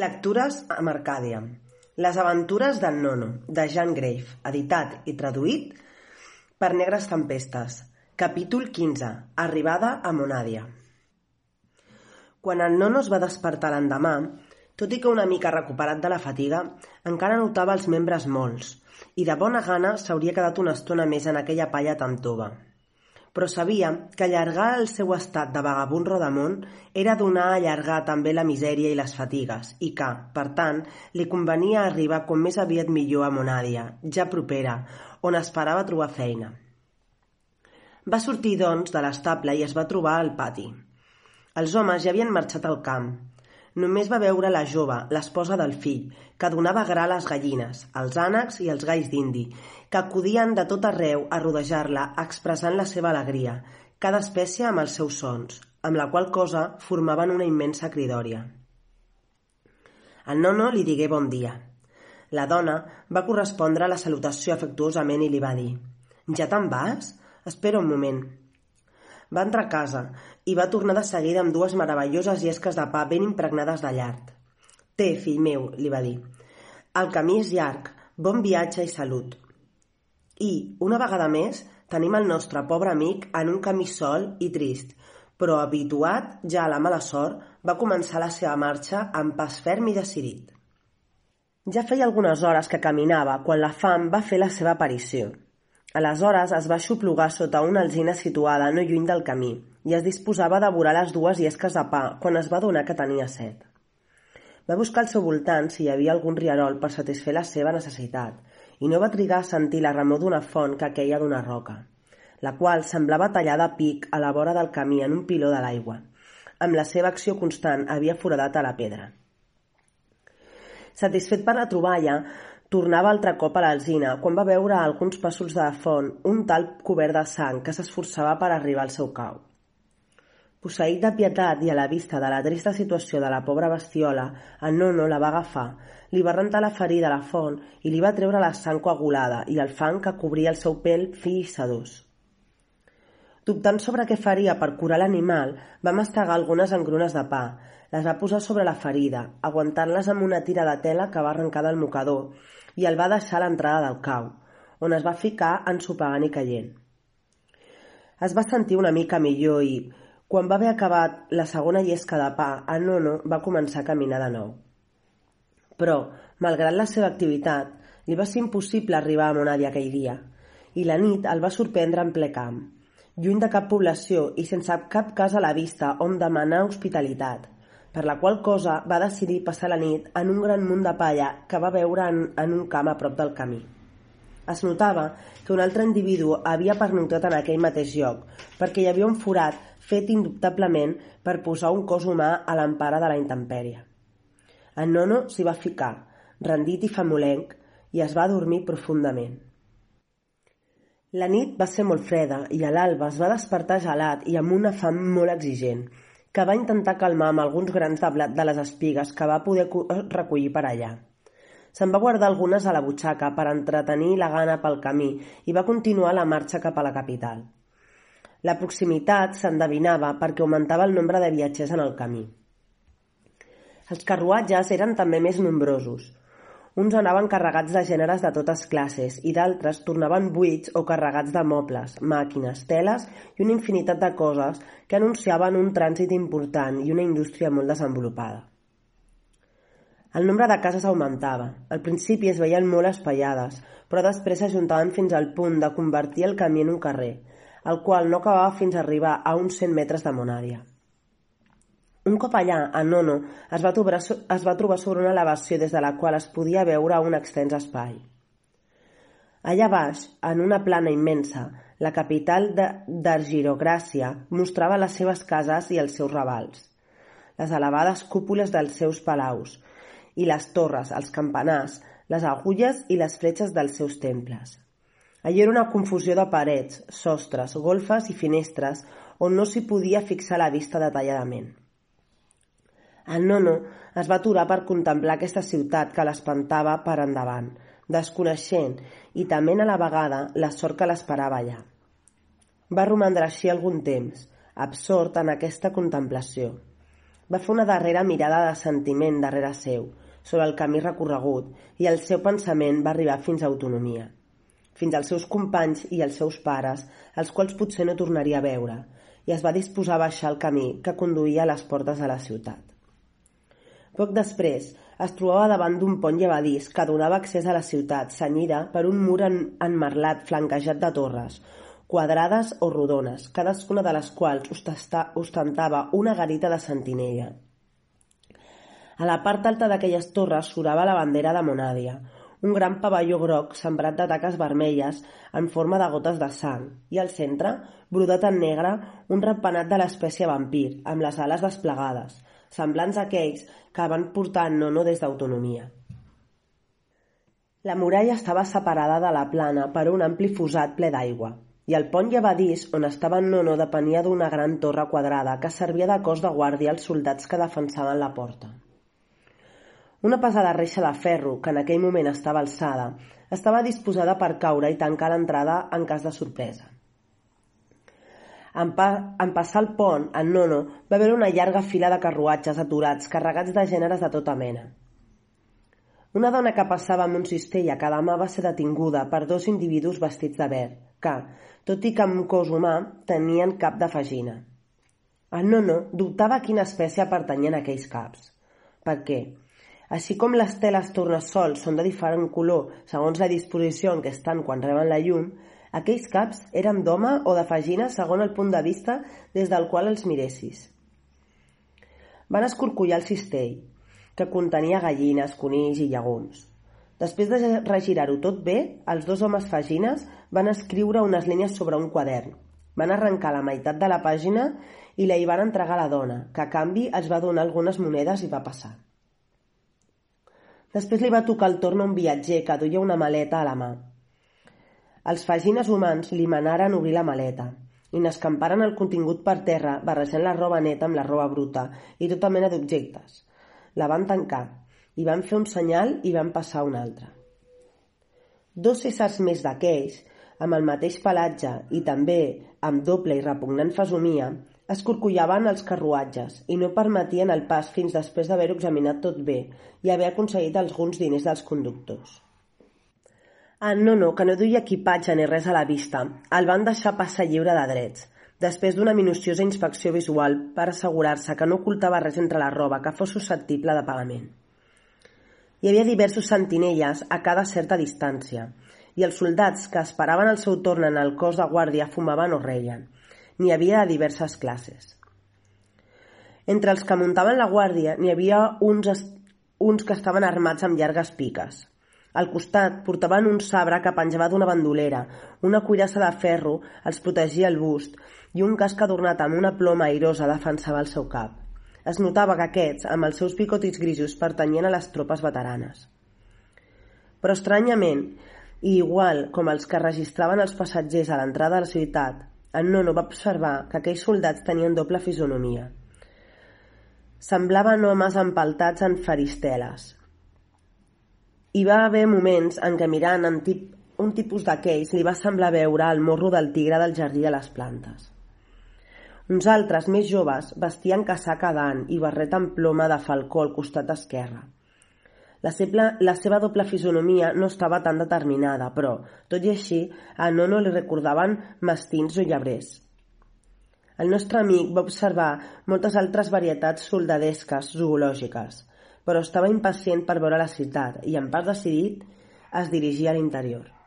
Lectures amb Arcàdia. Les aventures d'en Nono, de Jean Grave, editat i traduït per Negres Tempestes. Capítol 15. Arribada a Monàdia. Quan en Nono es va despertar l'endemà, tot i que una mica recuperat de la fatiga, encara notava els membres molts, i de bona gana s'hauria quedat una estona més en aquella palla tan tova però sabia que allargar el seu estat de vagabund rodamont era donar a allargar també la misèria i les fatigues, i que, per tant, li convenia arribar com més aviat millor a Monàdia, ja propera, on esperava trobar feina. Va sortir, doncs, de l'estable i es va trobar al pati. Els homes ja havien marxat al camp, Només va veure la jove, l'esposa del fill, que donava gra a les gallines, els ànecs i els galls d'indi, que acudien de tot arreu a rodejar-la expressant la seva alegria, cada espècie amb els seus sons, amb la qual cosa formaven una immensa cridòria. El nono li digué bon dia. La dona va correspondre a la salutació afectuosament i li va dir «Ja te'n vas? Espera un moment». Va entrar a casa i va tornar de seguida amb dues meravelloses llesques de pa ben impregnades de llard. «Té, fill meu», li va dir. «El camí és llarg, bon viatge i salut». I, una vegada més, tenim el nostre pobre amic en un camí sol i trist, però habituat ja a la mala sort, va començar la seva marxa amb pas ferm i decidit. Ja feia algunes hores que caminava quan la fam va fer la seva aparició. Aleshores es va xuplugar sota una alzina situada no lluny del camí i es disposava a devorar les dues llesques de pa quan es va donar que tenia set. Va buscar al seu voltant si hi havia algun riarol per satisfer la seva necessitat i no va trigar a sentir la remor d'una font que queia d'una roca, la qual semblava tallada a pic a la vora del camí en un piló de l'aigua. Amb la seva acció constant havia foradat a la pedra. Satisfet per la troballa, Tornava altre cop a l'alzina, quan va veure a alguns passos de font un tal cobert de sang que s'esforçava per arribar al seu cau. Posseït de pietat i a la vista de la trista situació de la pobra bestiola, el nono la va agafar, li va rentar la ferida a la font i li va treure la sang coagulada i el fang que cobria el seu pèl fi i sedós. Dubtant sobre què faria per curar l'animal, va mastegar algunes engrunes de pa, les va posar sobre la ferida, aguantant-les amb una tira de tela que va arrencar del mocador i el va deixar a l'entrada del cau, on es va ficar ensopegant i caient. Es va sentir una mica millor i, quan va haver acabat la segona llesca de pa, el nono va començar a caminar de nou. Però, malgrat la seva activitat, li va ser impossible arribar a Monàdia aquell dia, i la nit el va sorprendre en ple camp, lluny de cap població i sense cap casa a la vista on demanar hospitalitat, per la qual cosa va decidir passar la nit en un gran munt de palla que va veure en, en un camp a prop del camí. Es notava que un altre individu havia pernoctat en aquell mateix lloc, perquè hi havia un forat fet indubtablement per posar un cos humà a l'empara de la intempèrie. En Nono s'hi va ficar, rendit i famolenc, i es va dormir profundament. La nit va ser molt freda i a l'alba es va despertar gelat i amb una fam molt exigent, que va intentar calmar amb alguns grans de blat de les espigues que va poder recollir per allà. Se'n va guardar algunes a la butxaca per entretenir la gana pel camí i va continuar la marxa cap a la capital. La proximitat s'endevinava perquè augmentava el nombre de viatgers en el camí. Els carruatges eren també més nombrosos, uns anaven carregats de gèneres de totes classes i d'altres tornaven buits o carregats de mobles, màquines, teles i una infinitat de coses que anunciaven un trànsit important i una indústria molt desenvolupada. El nombre de cases augmentava. Al principi es veien molt espaiades, però després s'ajuntaven fins al punt de convertir el camí en un carrer, el qual no acabava fins a arribar a uns 100 metres de Monària. Un cop allà, en Nono es va, trobar, es va trobar sobre una elevació des de la qual es podia veure un extens espai. Allà baix, en una plana immensa, la capital d'Argirogràcia mostrava les seves cases i els seus ravals, les elevades cúpules dels seus palaus, i les torres, els campanars, les agulles i les fletxes dels seus temples. Allí era una confusió de parets, sostres, golfes i finestres on no s'hi podia fixar la vista detalladament. El nono es va aturar per contemplar aquesta ciutat que l'espantava per endavant, desconeixent i tement a la vegada la sort que l'esperava allà. Va romandre així algun temps, absort en aquesta contemplació. Va fer una darrera mirada de sentiment darrere seu, sobre el camí recorregut, i el seu pensament va arribar fins a autonomia. Fins als seus companys i els seus pares, els quals potser no tornaria a veure, i es va disposar a baixar el camí que conduïa a les portes de la ciutat. Poc després, es trobava davant d'un pont llevadís que donava accés a la ciutat, senyida per un mur en enmerlat flanquejat de torres, quadrades o rodones, cadascuna de les quals ostentava una garita de sentinella. A la part alta d'aquelles torres surava la bandera de Monàdia, un gran pavelló groc sembrat de taques vermelles en forma de gotes de sang, i al centre, brodat en negre, un ratpenat de l'espècie vampir, amb les ales desplegades, semblants a aquells que van portar en Nono des d'autonomia. La muralla estava separada de la plana per un ampli fosat ple d'aigua, i el pont llevadís on estava en Nono depenia d'una gran torre quadrada que servia de cos de guàrdia als soldats que defensaven la porta. Una pesada reixa de ferro, que en aquell moment estava alçada, estava disposada per caure i tancar l'entrada en cas de sorpresa. En, pa en passar el pont, en Nono va veure una llarga fila de carruatges aturats carregats de gèneres de tota mena. Una dona que passava amb un cistell a cada mà va ser detinguda per dos individus vestits de verd, que, tot i que amb cos humà, tenien cap de fagina. En Nono dubtava a quina espècie pertanyien aquells caps. Per què? Així com les teles tornassol són de diferent color segons la disposició en què estan quan reben la llum, aquells caps eren d'home o de fagina segons el punt de vista des del qual els miressis. Van escorcollar el cistell, que contenia gallines, conills i llegums. Després de regirar-ho tot bé, els dos homes fagines van escriure unes línies sobre un quadern. Van arrencar la meitat de la pàgina i la hi van entregar a la dona, que a canvi els va donar algunes monedes i va passar. Després li va tocar el torn a un viatger que duia una maleta a la mà. Els fagines humans li manaren obrir la maleta i n'escamparen el contingut per terra barrejant la roba neta amb la roba bruta i tota mena d'objectes. La van tancar i van fer un senyal i van passar un altre. Dos éssers més d'aquells, amb el mateix pelatge i també amb doble i repugnant fesomia, escorcollaven els carruatges i no permetien el pas fins després d'haver-ho examinat tot bé i haver aconseguit alguns diners dels conductors. Ah, Nono, que no duia equipatge ni res a la vista, el van deixar passar lliure de drets, després d'una minuciosa inspecció visual per assegurar-se que no ocultava res entre la roba que fos susceptible de pagament. Hi havia diversos sentinelles a cada certa distància, i els soldats que esperaven el seu torn en el cos de guàrdia fumaven o reien. N'hi havia de diverses classes. Entre els que muntaven la guàrdia n'hi havia uns, uns que estaven armats amb llargues piques. Al costat portaven un sabre que penjava d'una bandolera, una cuirassa de ferro els protegia el bust i un casc adornat amb una ploma airosa defensava el seu cap. Es notava que aquests, amb els seus picotis grisos, pertanyien a les tropes veteranes. Però estranyament, i igual com els que registraven els passatgers a l'entrada de la ciutat, en Nono va observar que aquells soldats tenien doble fisonomia. Semblaven homes empaltats en faristeles. Hi va haver moments en què mirant en tip, un tipus d'aquells li va semblar veure el morro del tigre del jardí de les plantes. Uns altres, més joves, vestien casaca d'ant i barret amb ploma de falcó al costat esquerre. La seva, la seva doble fisonomia no estava tan determinada, però, tot i així, a Nono li recordaven mastins o llebrers. El nostre amic va observar moltes altres varietats soldadesques zoològiques, però estava impacient per veure la ciutat i, en part decidit, es dirigia a l'interior.